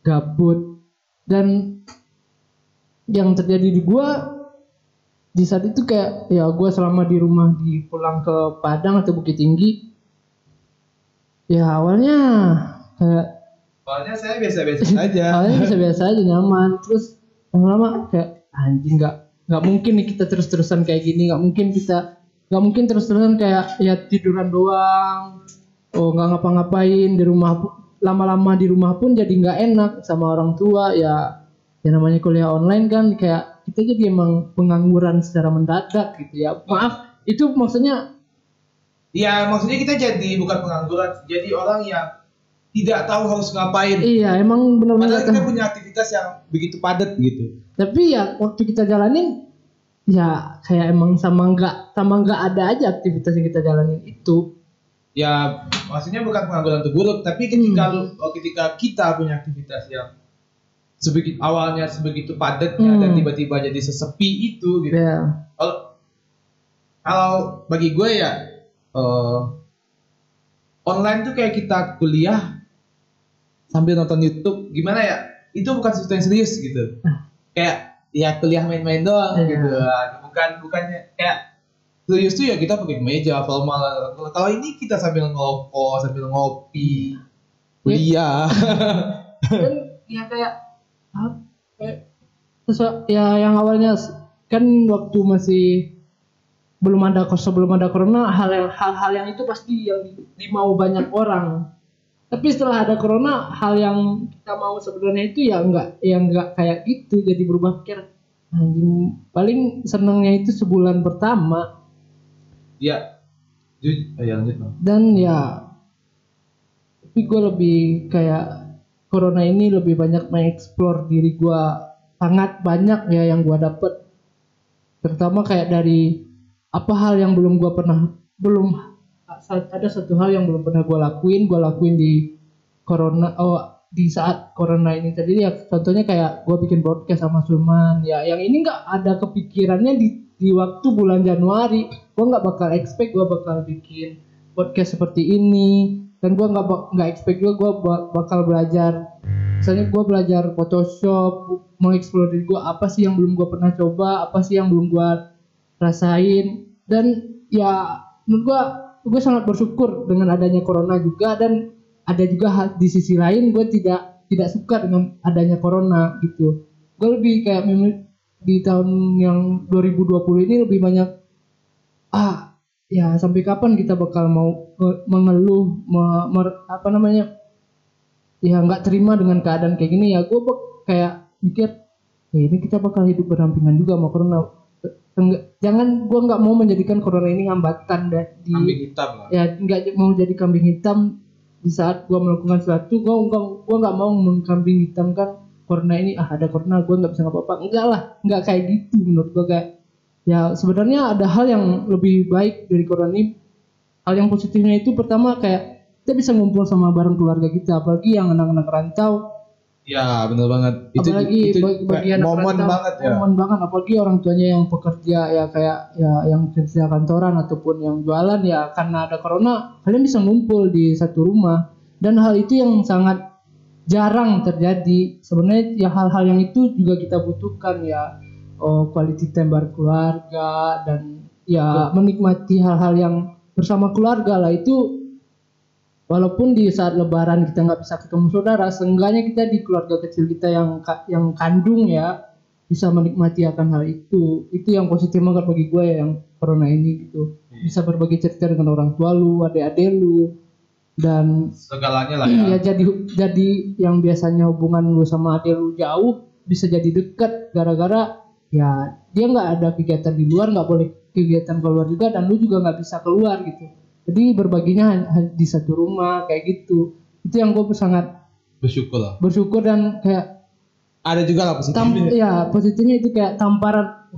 Speaker 1: gabut. Dan yang terjadi di gua di saat itu kayak ya gua selama di rumah di pulang ke Padang atau Bukit Tinggi ya awalnya kayak
Speaker 2: Soalnya saya biasa-biasa aja.
Speaker 1: awalnya biasa-biasa aja nyaman. Terus lama-lama kayak anjing nggak nggak mungkin nih kita terus-terusan kayak gini. Nggak mungkin kita nggak mungkin terus-terusan kayak ya tiduran doang. Oh nggak ngapa-ngapain di rumah lama-lama di rumah pun jadi nggak enak sama orang tua. Ya ya namanya kuliah online kan kayak kita jadi emang pengangguran secara mendadak gitu ya. Maaf itu maksudnya
Speaker 2: ya maksudnya kita jadi bukan pengangguran jadi orang yang tidak tahu harus ngapain.
Speaker 1: Iya emang benar-benar
Speaker 2: kita punya aktivitas yang begitu padat gitu.
Speaker 1: Tapi ya waktu kita jalanin ya kayak emang sama nggak sama nggak ada aja aktivitas yang kita jalanin itu.
Speaker 2: Ya maksudnya bukan pengangguran terburuk tapi ketika
Speaker 1: Hmm.
Speaker 2: lu oh, ketika kita punya aktivitas yang sebegitu awalnya sebegitu padatnya
Speaker 1: Hmm.
Speaker 2: dan tiba-tiba jadi sesepi itu gitu.
Speaker 1: Ya.
Speaker 2: Kalau kalau bagi gue ya eh, online tuh kayak kita kuliah sambil nonton YouTube gimana ya? Itu bukan sesuatu yang serius gitu. Kayak ya kuliah main-main doang
Speaker 1: Iya.
Speaker 2: gitu. Bukan bukannya kayak serius tuh ya kita pakai meja formal. Kalau ini kita sambil ngerokok sambil ngopi kuliah.
Speaker 1: Kan ya kayak sesuatu ya yang awalnya kan waktu masih belum ada sebelum ada corona hal yang hal-hal yang itu pasti yang di- dimau banyak orang. Tapi setelah ada corona hal yang kita mau sebenarnya itu ya enggak ya enggak kayak gitu jadi berubah pikir anjing paling senangnya itu sebulan pertama.
Speaker 2: Ya oh, ya lanjut
Speaker 1: dan ya tapi gue lebih kayak corona ini lebih banyak mengeksplor diri gue sangat banyak ya yang gue dapet. Terutama kayak dari apa hal yang belum gue pernah belum ada satu hal yang belum pernah gue lakuin gue lakuin di corona oh di saat corona ini. Tadi ya contohnya kayak gue bikin podcast sama Sulman ya yang ini nggak ada kepikirannya di di waktu bulan Januari. Gue nggak bakal expect gue bakal bikin podcast seperti ini dan gue nggak nggak expect juga gue bakal belajar misalnya gue belajar Photoshop mengeksplor diri gue apa sih yang belum gue pernah coba apa sih yang belum gue rasain. Dan ya menurut gue gue sangat bersyukur dengan adanya corona juga dan ada juga di sisi lain gue tidak tidak suka dengan adanya corona gitu. Gue lebih kayak di tahun yang 2020 ini lebih banyak ah ya sampai kapan kita bakal mau nge- mengeluh me- mer- apa namanya ya nggak terima dengan keadaan kayak gini? Ya gue kayak mikir ya ini kita bakal hidup berdampingan juga sama corona. Enggak, jangan gue nggak mau menjadikan corona ini hambatan dan di
Speaker 2: kambing hitam lah.
Speaker 1: Ya nggak mau jadi kambing hitam di saat gue melakukan sesuatu gue nggak gue nggak mau mengkambing hitamkan corona ini. Ah ada corona gue nggak bisa apa-apa enggak lah nggak kayak gitu menurut gue kayak ya sebenarnya ada hal yang lebih baik dari corona ini. Hal yang positifnya itu pertama kayak kita bisa ngumpul sama bareng keluarga kita apalagi yang anak-anak rantau
Speaker 2: ya bener banget. Itu
Speaker 1: apalagi
Speaker 2: itu
Speaker 1: bagi, anak
Speaker 2: momen
Speaker 1: rantau,
Speaker 2: banget ya.
Speaker 1: momen banget. Apalagi orang tuanya yang pekerja ya kayak ya yang kerja kantoran ataupun yang jualan ya karena ada corona kalian bisa ngumpul di satu rumah. Dan hal itu yang sangat jarang terjadi. Sebenarnya ya hal-hal yang itu juga kita butuhkan ya oh quality time berkeluarga dan ya menikmati hal-hal yang bersama keluarga lah. Itu walaupun di saat lebaran kita nggak bisa ketemu saudara seenggaknya kita di keluarga kecil kita yang yang kandung ya bisa menikmati akan hal itu. Itu yang positif banget bagi gue ya yang corona ini gitu. Bisa berbagi cerita dengan orang tua lu adik-adik lu dan
Speaker 2: segalanya lah ya.
Speaker 1: ya jadi jadi yang biasanya hubungan lu sama adik lu jauh bisa jadi dekat gara-gara ya dia nggak ada kegiatan di luar nggak boleh kegiatan keluar juga dan lu juga nggak bisa keluar gitu. Jadi berbaginya di satu rumah kayak gitu. Itu yang gue sangat
Speaker 2: bersyukur lah.
Speaker 1: bersyukur dan kayak
Speaker 2: ada juga lah
Speaker 1: tam
Speaker 2: positifnya
Speaker 1: ya positifnya itu kayak tamparan.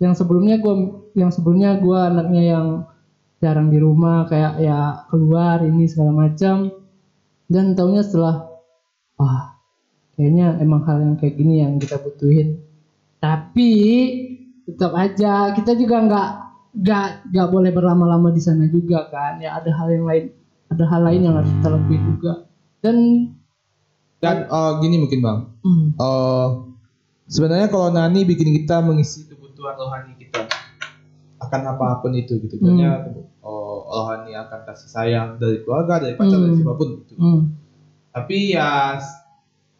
Speaker 1: Yang sebelumnya gue yang sebelumnya gue anaknya yang jarang di rumah kayak ya keluar ini segala macam. Dan taunya setelah wah kayaknya emang hal yang kayak gini yang kita butuhin tapi tetap aja kita juga nggak nggak nggak boleh berlama-lama di sana juga kan. Ya ada hal yang lain ada hal lain yang harus kita lakuin juga. Dan
Speaker 2: dan eh, gini mungkin bang.
Speaker 1: Hmm,
Speaker 2: Eh, sebenarnya kalau nani bikin kita mengisi kebutuhan rohani kita akan apa pun itu gitu. Misalnya oh, rohani akan kasih sayang dari keluarga dari pacar dari
Speaker 1: Hmm.
Speaker 2: siapa pun gitu.
Speaker 1: Hmm,
Speaker 2: tapi ya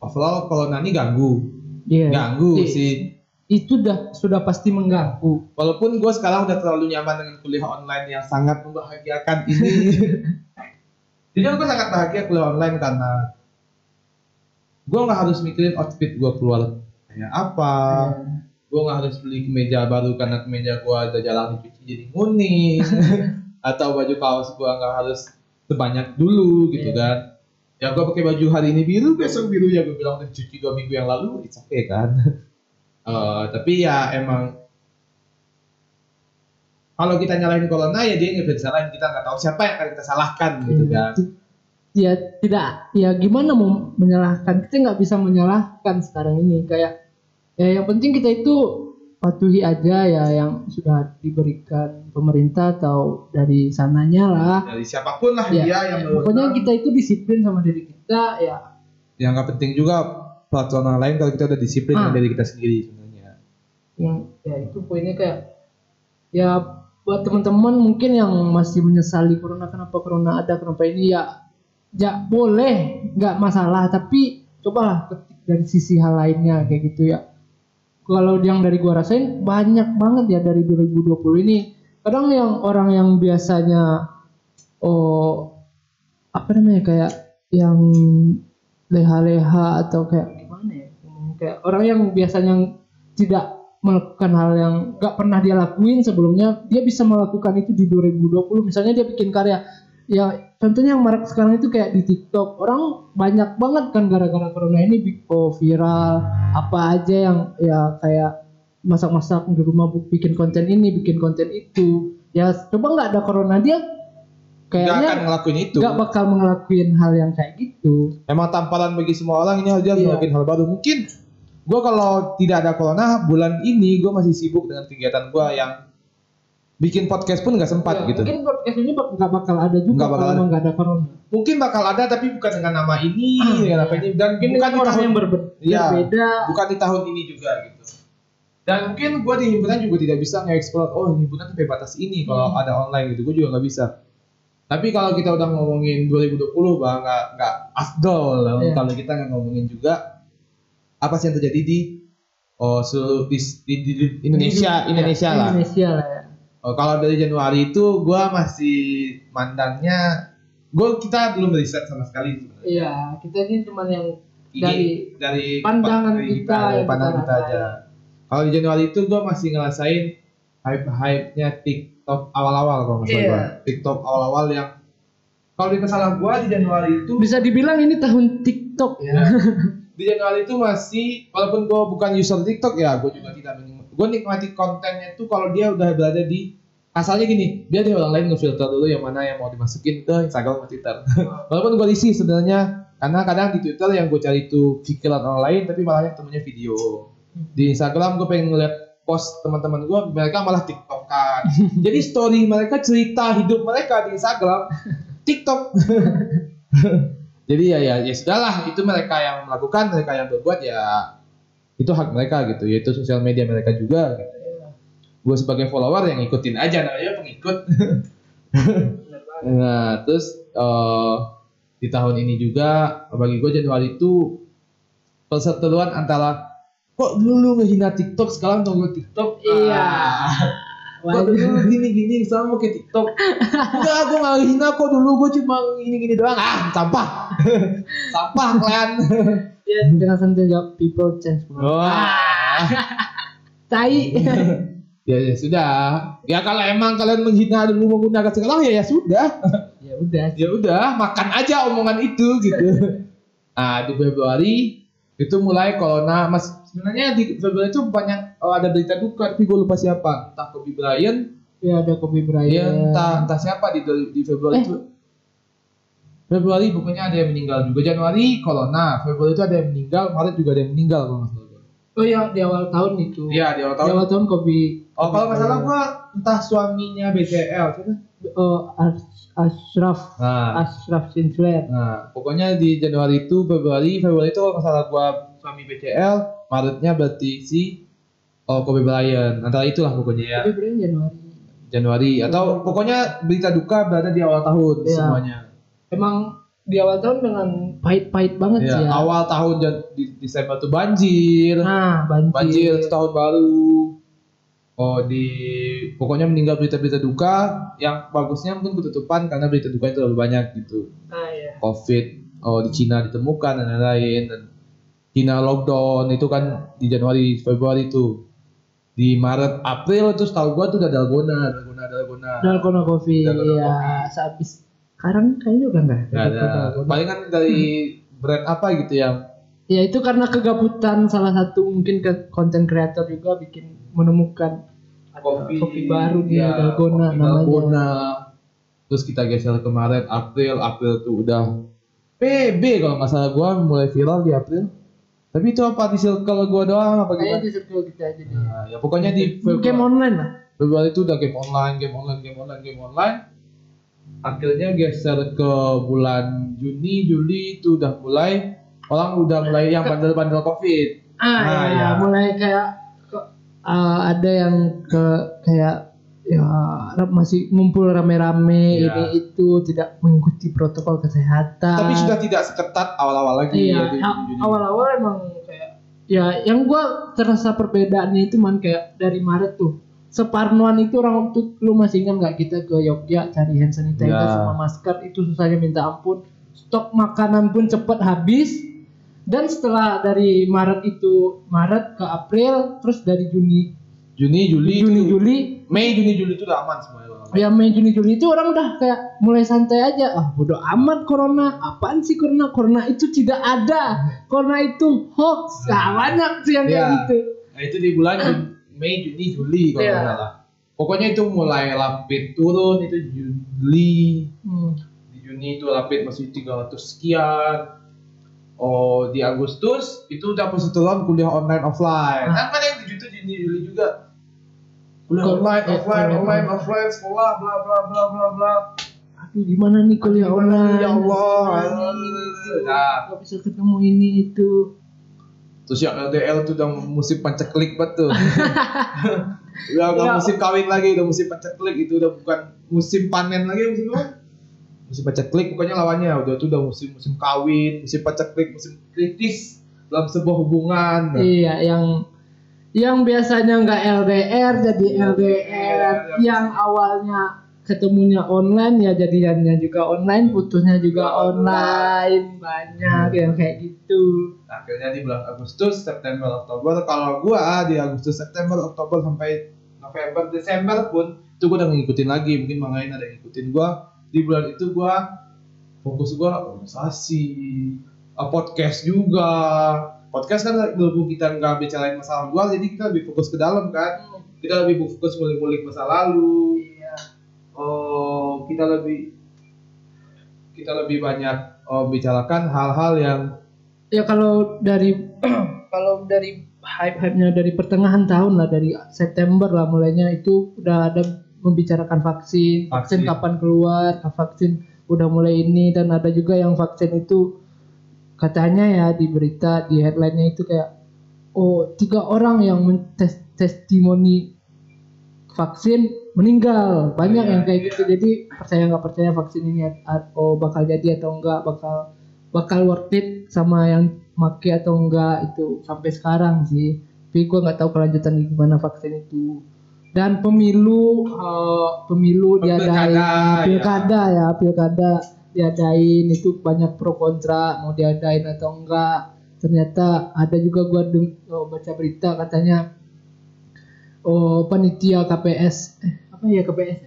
Speaker 2: overall kalau nani ganggu.
Speaker 1: Iya.
Speaker 2: ganggu
Speaker 1: Iya. Itu dah sudah pasti mengganggu.
Speaker 2: Walaupun gue sekarang udah terlalu nyaman dengan kuliah online yang sangat membahagiakan ini. Jadi gue sangat bahagia kuliah online karena gue nggak harus mikirin outfit gue keluar kayak apa. Gue nggak harus beli kemeja baru karena kemeja gue udah jalan dicuci jadi nguning. Atau baju kaos gua nggak harus sebanyak dulu gitu
Speaker 1: Iya.
Speaker 2: kan. Ya gua pakai baju hari ini biru besok biru. Ya gua bilang udah cuci dua minggu yang lalu it's okay kan Eh, tapi ya emang kalau kita nyalahin corona ya dia nggak bisa disalahin kita nggak tahu siapa yang akan kita salahkan gitu
Speaker 1: Iya.
Speaker 2: kan.
Speaker 1: Ya tidak. Ya gimana mau menyalahkan? Kita nggak bisa menyalahkan sekarang ini. Kayak ya yang penting kita itu patuhi aja ya yang sudah diberikan pemerintah atau dari sananya lah.
Speaker 2: Dari siapa pun lah
Speaker 1: ya,
Speaker 2: dia yang
Speaker 1: pokoknya kita itu disiplin sama diri kita ya.
Speaker 2: Yang nggak penting juga peraturan orang lain kalau kita udah disiplin
Speaker 1: Ah.
Speaker 2: dengan diri kita sendiri sebenarnya.
Speaker 1: Yang ya itu poinnya kayak ya buat teman-teman mungkin yang masih menyesali corona kenapa corona ada kenapa ini ya ya boleh nggak masalah tapi cobalah ketik dari sisi hal lainnya kayak gitu ya. Kalau yang dari gua rasain banyak banget ya dari 2020 ini. Kadang yang orang yang biasanya oh apa namanya kayak yang leha-leha atau kayak ya kayak orang yang biasanya tidak melakukan hal yang nggak pernah dia lakuin sebelumnya dia bisa melakukan itu di 2020 misalnya dia bikin karya ya contohnya yang marak sekarang itu kayak di TikTok. Orang banyak banget kan gara-gara corona ini bi- oh, viral apa aja yang ya kayak masak-masak di rumah bikin konten ini bikin konten itu. Ya coba nggak ada corona dia
Speaker 2: nggak akan
Speaker 1: kayaknya
Speaker 2: ngelakuin itu.
Speaker 1: nggak bakal ngelakuin hal yang kayak gitu.
Speaker 2: Emang tamparan bagi semua orang ini dia harus
Speaker 1: Iya.
Speaker 2: ngelakuin hal baru mungkin gua kalau tidak ada corona bulan ini gua masih sibuk dengan kegiatan gua yang bikin podcast pun nggak sempat
Speaker 1: Ya,
Speaker 2: gitu
Speaker 1: mungkin podcast ini nggak bakal ada juga
Speaker 2: Nggak bakal
Speaker 1: kalau nggak ada corona
Speaker 2: mungkin bakal ada tapi bukan dengan nama ini dengan apa ini dan
Speaker 1: mungkin
Speaker 2: bukan
Speaker 1: orang
Speaker 2: tahun
Speaker 1: yang
Speaker 2: Iya.
Speaker 1: berbeda
Speaker 2: bukan di tahun ini juga gitu dan mungkin gua di himpunan juga tidak bisa nge-explore oh himpunan sampai batas ini kalau
Speaker 1: Hmm.
Speaker 2: ada online gitu gua juga nggak bisa tapi kalau kita udah ngomongin 2020 bah nggak nggak afdol
Speaker 1: Iya.
Speaker 2: kalau kita nggak ngomongin juga apa sih yang terjadi di oh seluruh di, di, di- di Indonesia
Speaker 1: Di-
Speaker 2: Indonesia
Speaker 1: ya,
Speaker 2: lah.
Speaker 1: Indonesia lah ya.
Speaker 2: Oh, kalau dari Januari itu gua masih mandangnya gua kita belum riset sama sekali. Sebenarnya.
Speaker 1: iya kita ini cuma yang
Speaker 2: Ini
Speaker 1: dari
Speaker 2: dari
Speaker 1: pandangan
Speaker 2: dari
Speaker 1: kita
Speaker 2: dari
Speaker 1: yang
Speaker 2: pandangan
Speaker 1: kita
Speaker 2: kita aja. Kalau di Januari itu gua masih ngerasain hype-hype-nya TikTok awal-awal kalau nggak salah gua. TikTok awal-awal yang kalau di salah gua di Januari itu
Speaker 1: bisa dibilang ini tahun TikTok. Ya
Speaker 2: di Januari itu masih walaupun gue bukan user TikTok ya gue juga tidak gue nikmati kontennya itu kalau dia udah berada di asalnya gini dia di orang lain ngefilter dulu yang mana yang mau dimasukin ke Instagram atau Twitter. Walaupun gue risih sebenarnya karena kadang di Twitter yang gue cari itu pikiran orang lain tapi malah yang temennya video. Di Instagram gue pengen ngeliat post teman-teman gue mereka malah TikTokan jadi story mereka cerita hidup mereka di Instagram TikTok jadi ya ya ya sudahlah itu mereka yang melakukan mereka yang berbuat ya itu hak mereka gitu yaitu sosial media mereka juga gitu. gue sebagai follower yang ngikutin aja namanya pengikut nah terus eh, di tahun ini juga bagi gue Januari itu perseteruan antara kok dulu lu ngehina TikTok sekarang tunggu TikTok
Speaker 1: Iya.
Speaker 2: Ah. Kok dulu gini gini sekarang mau ke TikTok. Enggak gue nggak ngehina kok dulu gue cuma gini gini doang. Ah sampah. Sampah kalian
Speaker 1: ya dengan santai jawab people change
Speaker 2: wah
Speaker 1: tai.
Speaker 2: Ya, ya sudah. Ya kalau emang kalian menghina dulu menggunakan sekarang ya ya sudah.
Speaker 1: Ya udah.
Speaker 2: Ya udah makan aja omongan itu gitu. Ah di Februari itu mulai corona mas. Sebenarnya di Februari itu banyak oh, ada berita duka tapi gue lupa siapa. Entah Kobe Bryant.
Speaker 1: Ya ada Kobe
Speaker 2: ya
Speaker 1: Bryant
Speaker 2: entah entah siapa di di Februari
Speaker 1: Eh.
Speaker 2: itu. Februari pokoknya ada yang meninggal juga. Januari corona. Februari itu ada yang meninggal Maret juga ada yang meninggal kalau nggak salah.
Speaker 1: Oh ya di awal tahun itu.
Speaker 2: Iya di awal
Speaker 1: di
Speaker 2: tahun
Speaker 1: awal tahun. Kobe.
Speaker 2: Oh kalau nggak salah gua entah suaminya BCL siapa?
Speaker 1: Oh As- Ashraf
Speaker 2: nah
Speaker 1: Ashraf Sinclair
Speaker 2: Nah, pokoknya di Januari itu, Februari, Februari itu kalau nggak salah gua suami BCL, Maretnya berarti si oh, Kobe Bryant. Antara itulah pokoknya ya.
Speaker 1: Kobe Bryant Januari
Speaker 2: Januari atau pokoknya berita duka berada di awal tahun
Speaker 1: Iya.
Speaker 2: semuanya.
Speaker 1: emang di awal tahun dengan pahit-pahit banget sih
Speaker 2: Ya,
Speaker 1: ya
Speaker 2: awal tahun di Desember tuh banjir.
Speaker 1: nah banjir,
Speaker 2: Banjir tahun baru. Oh di pokoknya meninggal berita-berita duka yang bagusnya mungkin ketutupan karena berita duka itu terlalu banyak gitu.
Speaker 1: nah ya
Speaker 2: COVID oh di Cina ditemukan dan lain-lain dan Cina lockdown itu kan di Januari Februari itu. Di Maret April itu setahu gua tuh udah dalgona dalgona dalgona.
Speaker 1: Dalgona Coffee
Speaker 2: Dalgona
Speaker 1: ya sehabis sekarang kayaknya udah enggak
Speaker 2: Nggak ada.
Speaker 1: Dalgona.
Speaker 2: palingan dari brand apa gitu yang
Speaker 1: ya itu karena kegabutan salah satu mungkin ke konten kreator juga bikin menemukan
Speaker 2: kopi.
Speaker 1: Kopi baru dia,
Speaker 2: ya,
Speaker 1: Dalgona
Speaker 2: kopi
Speaker 1: namanya.
Speaker 2: Dalgona. terus kita geser ke Maret April. April tuh udah PB kalau nggak salah gua mulai viral di April. Tapi itu apa di circle gua doang apa
Speaker 1: kayaknya
Speaker 2: gimana
Speaker 1: di circle kita aja nih
Speaker 2: Nah, ya pokoknya di
Speaker 1: game
Speaker 2: Februari,
Speaker 1: online lah.
Speaker 2: Februari itu udah game online game online game online game online. Akhirnya geser ke bulan Juni Juli itu udah mulai orang udah mulai yang bandel-bandel covid.
Speaker 1: Ah,
Speaker 2: Ah,
Speaker 1: ya,
Speaker 2: ya.
Speaker 1: mulai kayak ah, ada yang ke kayak ya masih ngumpul rame-rame
Speaker 2: Ya.
Speaker 1: ini itu tidak mengikuti protokol kesehatan.
Speaker 2: Tapi sudah tidak seketat awal-awal lagi
Speaker 1: iya
Speaker 2: ya
Speaker 1: awal-awal emang kayak ya yang gua terasa perbedaannya itu man kayak dari Maret tuh. Separnoan itu orang waktu lu masih ingat nggak kita ke Jogja cari hand sanitizer
Speaker 2: Ya.
Speaker 1: sama masker itu susahnya minta ampun. Stok makanan pun cepet habis dan setelah dari Maret itu Maret ke April terus dari Juni
Speaker 2: Juni Juli
Speaker 1: Juni
Speaker 2: itu-
Speaker 1: Juli
Speaker 2: Mei Juni Juli itu udah aman semuanya
Speaker 1: ya Mei Juni Juli itu orang udah kayak mulai santai aja ah bodo amat corona apaan sih corona corona itu tidak ada corona itu hoax nah, banyak sih yang kayak
Speaker 2: Ya.
Speaker 1: gitu
Speaker 2: Nah itu di bulan Jun- Mei, Juni, Juli kalau
Speaker 1: Iya.
Speaker 2: nggak salah. Pokoknya itu mulai lapit turun itu Juli.
Speaker 1: Hmm.
Speaker 2: Di Juni itu lapit masih 300 sekian. Oh di Agustus itu udah perseteruan kuliah online offline.
Speaker 1: Ah.
Speaker 2: Kan yang Juni, Juli juga. Kuliah online,
Speaker 1: eh,
Speaker 2: offline,
Speaker 1: kuliah
Speaker 2: online, offline, sekolah, bla bla bla bla bla.
Speaker 1: aduh gimana nih kuliah
Speaker 2: Gimana
Speaker 1: online
Speaker 2: ya Allah. Nah.
Speaker 1: Nggak bisa ketemu ini itu
Speaker 2: Terus yang LDL tuh udah musim pancaklik banget tuh. udah nggak
Speaker 1: Ya.
Speaker 2: musim kawin lagi, udah musim pancaklik itu udah bukan musim panen lagi musim apa? Musim pancaklik pokoknya lawannya udah tuh udah musim musim kawin, musim pancaklik, musim kritis dalam sebuah hubungan. Nah,
Speaker 1: iya yang yang biasanya nggak LDR jadi LDR yang awalnya ketemunya online ya jadiannya juga online putusnya juga online banyak yang kayak gitu
Speaker 2: akhirnya di bulan Agustus, September, Oktober. Kalau gua di Agustus, September, Oktober sampai November, Desember pun itu gua udah ngikutin lagi. Mungkin Bang Ain ada yang ngikutin gua. Di bulan itu gua fokus gua organisasi, eh, podcast juga. Podcast kan berhubung kita nggak bicarain masalah luar, jadi kita lebih fokus ke dalam kan. Kita lebih fokus ngulik-ngulik masa lalu. Oh, kita lebih kita lebih banyak oh, bicarakan hal-hal yang
Speaker 1: ya kalau dari kalau dari hype-hype-nya dari pertengahan tahun lah dari September lah mulainya itu udah ada membicarakan vaksin, vaksin,
Speaker 2: Vaksin.
Speaker 1: kapan keluar, vaksin udah mulai ini dan ada juga yang vaksin itu katanya ya di berita di headline-nya itu kayak oh tiga orang yang tes testimoni vaksin meninggal. Banyak
Speaker 2: Iya,
Speaker 1: yang kayak
Speaker 2: iya.
Speaker 1: gitu. Jadi percaya nggak percaya vaksin ini oh bakal jadi atau enggak bakal bakal worth it sama yang make atau enggak itu sampai sekarang sih. Tapi gue nggak tahu kelanjutan gimana vaksin itu dan pemilu eh, pemilu diadain
Speaker 2: Pilkada, ya.
Speaker 1: pilkada ya pilkada diadain itu banyak pro kontra mau diadain atau enggak ternyata ada juga gua deng- oh, baca berita katanya oh panitia KPS eh apa ya KPS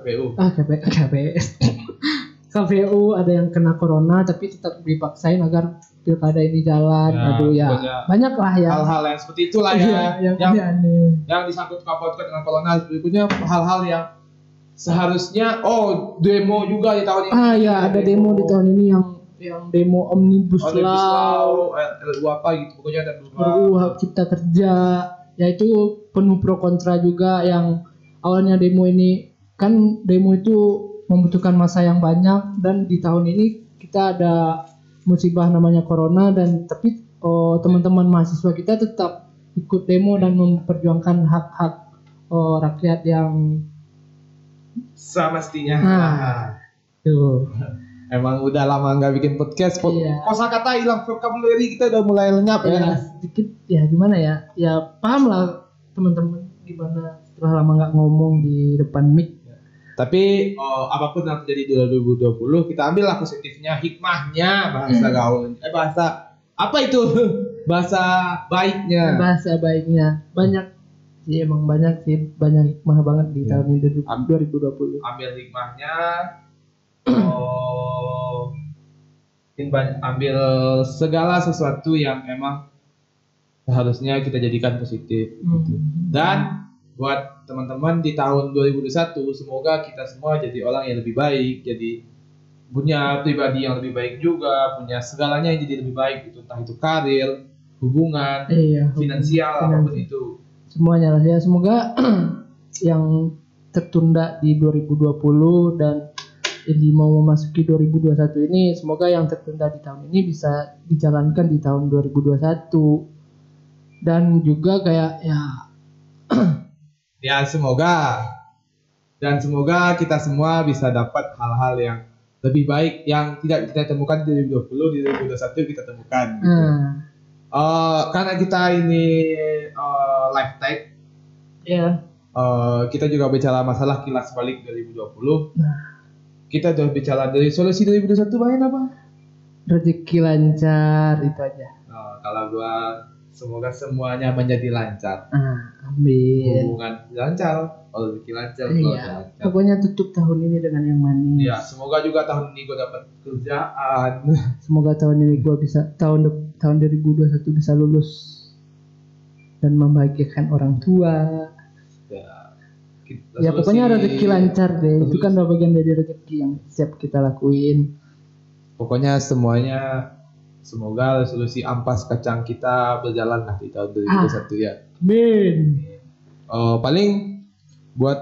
Speaker 2: KPU.
Speaker 1: ah KP, KPS KPU ada yang kena corona tapi tetap dipaksain agar pilkada ini jalan
Speaker 2: Ya,
Speaker 1: aduh ya
Speaker 2: banyak.
Speaker 1: banyak lah ya
Speaker 2: Hal-hal yang seperti itulah ya,
Speaker 1: Iya, yang,
Speaker 2: yang
Speaker 1: aneh
Speaker 2: yang disangkut pautkan dengan corona berikutnya hal-hal yang seharusnya oh demo juga di tahun ini.
Speaker 1: ah ya ada demo di tahun ini yang yang demo omnibus
Speaker 2: Omnibus
Speaker 1: law
Speaker 2: Law, eh, apa gitu pokoknya ada.
Speaker 1: RUU hak cipta kerja ya itu penuh pro kontra juga yang awalnya demo ini kan demo itu membutuhkan masa yang banyak dan di tahun ini kita ada musibah namanya corona dan tapi oh, teman-teman mahasiswa kita tetap ikut demo dan memperjuangkan hak-hak oh, rakyat yang
Speaker 2: semestinya.
Speaker 1: Nah. tuh
Speaker 2: Emang udah lama nggak bikin podcast. Po-
Speaker 1: Iya.
Speaker 2: Kosakata hilang, vocabulary kita udah mulai lenyap ya.
Speaker 1: ya sedikit ya gimana ya ya paham lah teman-teman gimana setelah lama nggak ngomong di depan mic
Speaker 2: Tapi oh, apa pun yang terjadi di 2020 kita ambillah positifnya, hikmahnya, bahasa gaul. Eh bahasa apa itu? bahasa baiknya.
Speaker 1: bahasa baiknya banyak Iya emang banyak sih banyak hikmah banget di
Speaker 2: Iya.
Speaker 1: tahun ini
Speaker 2: Am-
Speaker 1: 2020.
Speaker 2: ambil hikmahnya oh, ambil segala sesuatu yang emang seharusnya kita jadikan positif gitu.
Speaker 1: Hmm.
Speaker 2: dan buat teman-teman di tahun 2021 semoga kita semua jadi orang yang lebih baik jadi punya pribadi yang lebih baik juga punya segalanya yang jadi lebih baik gitu. Entah itu karir hubungan
Speaker 1: Iya.
Speaker 2: finansial apa pun itu.
Speaker 1: Semuanya lah. Ya semoga yang tertunda di 2020 dan ini mau memasuki 2021 ini semoga yang tertunda di tahun ini bisa dijalankan di tahun 2021 dan juga kayak ya
Speaker 2: ya semoga dan semoga kita semua bisa dapat hal-hal yang lebih baik yang tidak kita temukan di 2020 di 2021 kita temukan gitu.
Speaker 1: nah,
Speaker 2: Eh, karena kita ini eh, live tag
Speaker 1: ya.
Speaker 2: Eh, kita juga bicara masalah kilas balik 2020
Speaker 1: Nah.
Speaker 2: kita udah bicara dari solusi 2021 main apa?
Speaker 1: Rezeki lancar itu aja.
Speaker 2: Eh, kalau gua semoga semuanya menjadi lancar.
Speaker 1: Ah, amin.
Speaker 2: hubungan lancar kalau rezeki lancar
Speaker 1: Iya.
Speaker 2: lancar
Speaker 1: Pokoknya tutup tahun ini dengan yang manis.
Speaker 2: Ya, semoga juga tahun ini gue dapat kerjaan.
Speaker 1: Semoga tahun ini gua bisa tahun tahun 2021 bisa lulus dan membahagiakan orang tua.
Speaker 2: ya, kita-
Speaker 1: Ya pokoknya rezeki lancar deh. Itu kan bagian dari rezeki yang siap kita lakuin.
Speaker 2: Pokoknya semuanya semoga resolusi ampas kacang kita berjalan lah di tahun 2021 ya.
Speaker 1: Amin.
Speaker 2: Eh, paling buat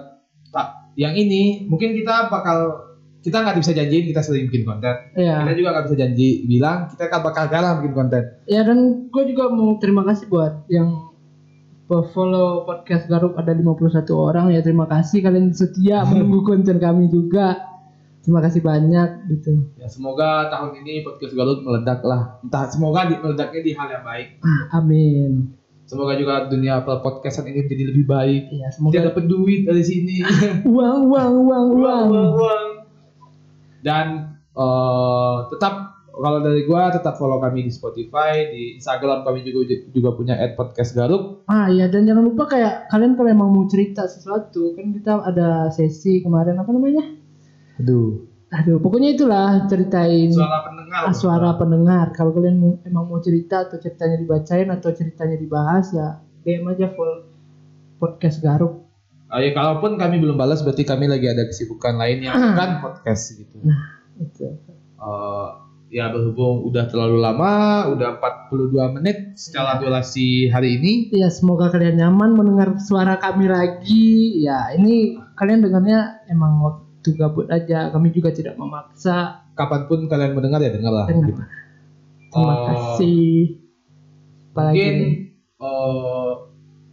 Speaker 2: tak yang ini mungkin kita bakal kita nggak bisa janjiin kita sering bikin konten.
Speaker 1: Ya.
Speaker 2: Kita juga nggak bisa janji bilang kita kan bakal galang bikin konten.
Speaker 1: Ya dan gue juga mau terima kasih buat yang follow podcast Garuk ada 51 orang ya terima kasih kalian setia menunggu konten kami juga terima kasih banyak gitu
Speaker 2: Ya semoga tahun ini podcast Galut meledak lah. Entah semoga di, meledaknya di hal yang baik.
Speaker 1: ah, amin
Speaker 2: Semoga juga dunia podcastan ini menjadi lebih baik.
Speaker 1: ya
Speaker 2: Kita
Speaker 1: semoga
Speaker 2: dapat duit dari sini.
Speaker 1: uang uang uang uang
Speaker 2: uang. Dan eh, tetap kalau dari gua tetap follow kami di Spotify, di Instagram kami juga juga punya ad podcast Garuk.
Speaker 1: ah ya dan jangan lupa kayak kalian kalau emang mau cerita sesuatu kan kita ada sesi kemarin apa namanya
Speaker 2: Aduh,
Speaker 1: aduh pokoknya itulah ceritain
Speaker 2: suara pendengar.
Speaker 1: ah, suara pendengar kalau kalian mau- emang mau cerita atau ceritanya dibacain atau ceritanya dibahas ya DM aja full podcast Garuk
Speaker 2: Ah, ya, kalaupun kami belum balas berarti kami lagi ada kesibukan lain yang bukan podcast gitu.
Speaker 1: nah itu
Speaker 2: Eh, ya berhubung udah terlalu lama, udah 42 menit secara durasi hari ini.
Speaker 1: ya semoga kalian nyaman mendengar suara kami lagi ya ini kalian dengarnya emang waktu gabut aja kami juga tidak memaksa
Speaker 2: Kapan pun kalian mendengar ya dengar lah.
Speaker 1: Dengar.
Speaker 2: Gitu.
Speaker 1: terima
Speaker 2: Oh.
Speaker 1: kasih apalagi
Speaker 2: Mungkin eh,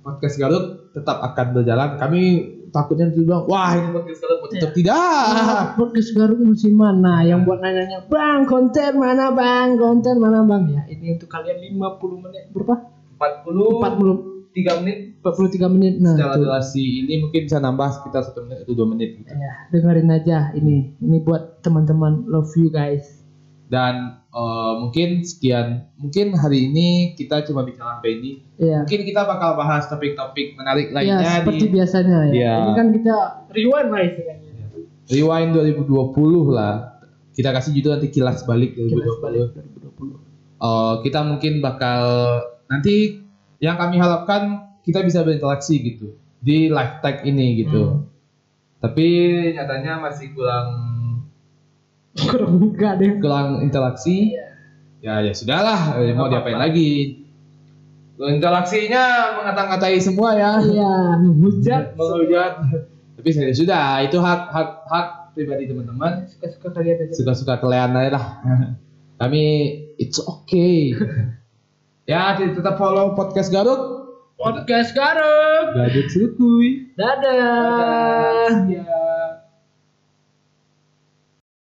Speaker 2: podcast Garut tetap akan berjalan. Kami takutnya nanti bilang, wah ini podcast Garut mau tutup tidak.
Speaker 1: Ah, podcast Garuk musiman nah yang buat nanya-nanya bang konten mana bang konten mana bang ya ini untuk kalian 50 menit berapa
Speaker 2: 40
Speaker 1: 40
Speaker 2: 3 menit
Speaker 1: 43 menit nah
Speaker 2: secara durasi ini mungkin bisa nambah sekitar 1 menit atau 2 menit gitu.
Speaker 1: ya dengerin aja ini ini buat teman-teman love you guys
Speaker 2: Dan eh, mungkin sekian, mungkin hari ini kita cuma bicara sampai ini.
Speaker 1: ya
Speaker 2: Mungkin kita bakal bahas topik-topik menarik
Speaker 1: ya
Speaker 2: lainnya
Speaker 1: seperti
Speaker 2: di
Speaker 1: biasanya ya
Speaker 2: Iya.
Speaker 1: ini kan kita rewind lah istilahnya
Speaker 2: Rewind 2020 lah. Kita kasih judul nanti kilas balik 2020.
Speaker 1: Kilas balik 2020
Speaker 2: Eh, kita mungkin bakal nanti yang kami harapkan kita bisa berinteraksi gitu di live tag ini gitu.
Speaker 1: Hmm.
Speaker 2: Tapi nyatanya masih kurang
Speaker 1: kurang enggak deh
Speaker 2: kurang interaksi. Ya ya sudahlah, eh, mau diapain lagi? Interaksinya mengata-ngatai semua ya.
Speaker 1: iya menghujat
Speaker 2: Menghujat. Tapi saya sudah itu hak hak hak pribadi teman-teman.
Speaker 1: suka-suka kalian aja
Speaker 2: Suka-suka kalian aja lah. Kami it's okay. Ya tetap follow podcast Garut.
Speaker 1: podcast Garuk
Speaker 2: Gadget Sukuy.
Speaker 1: dadah
Speaker 2: Ya.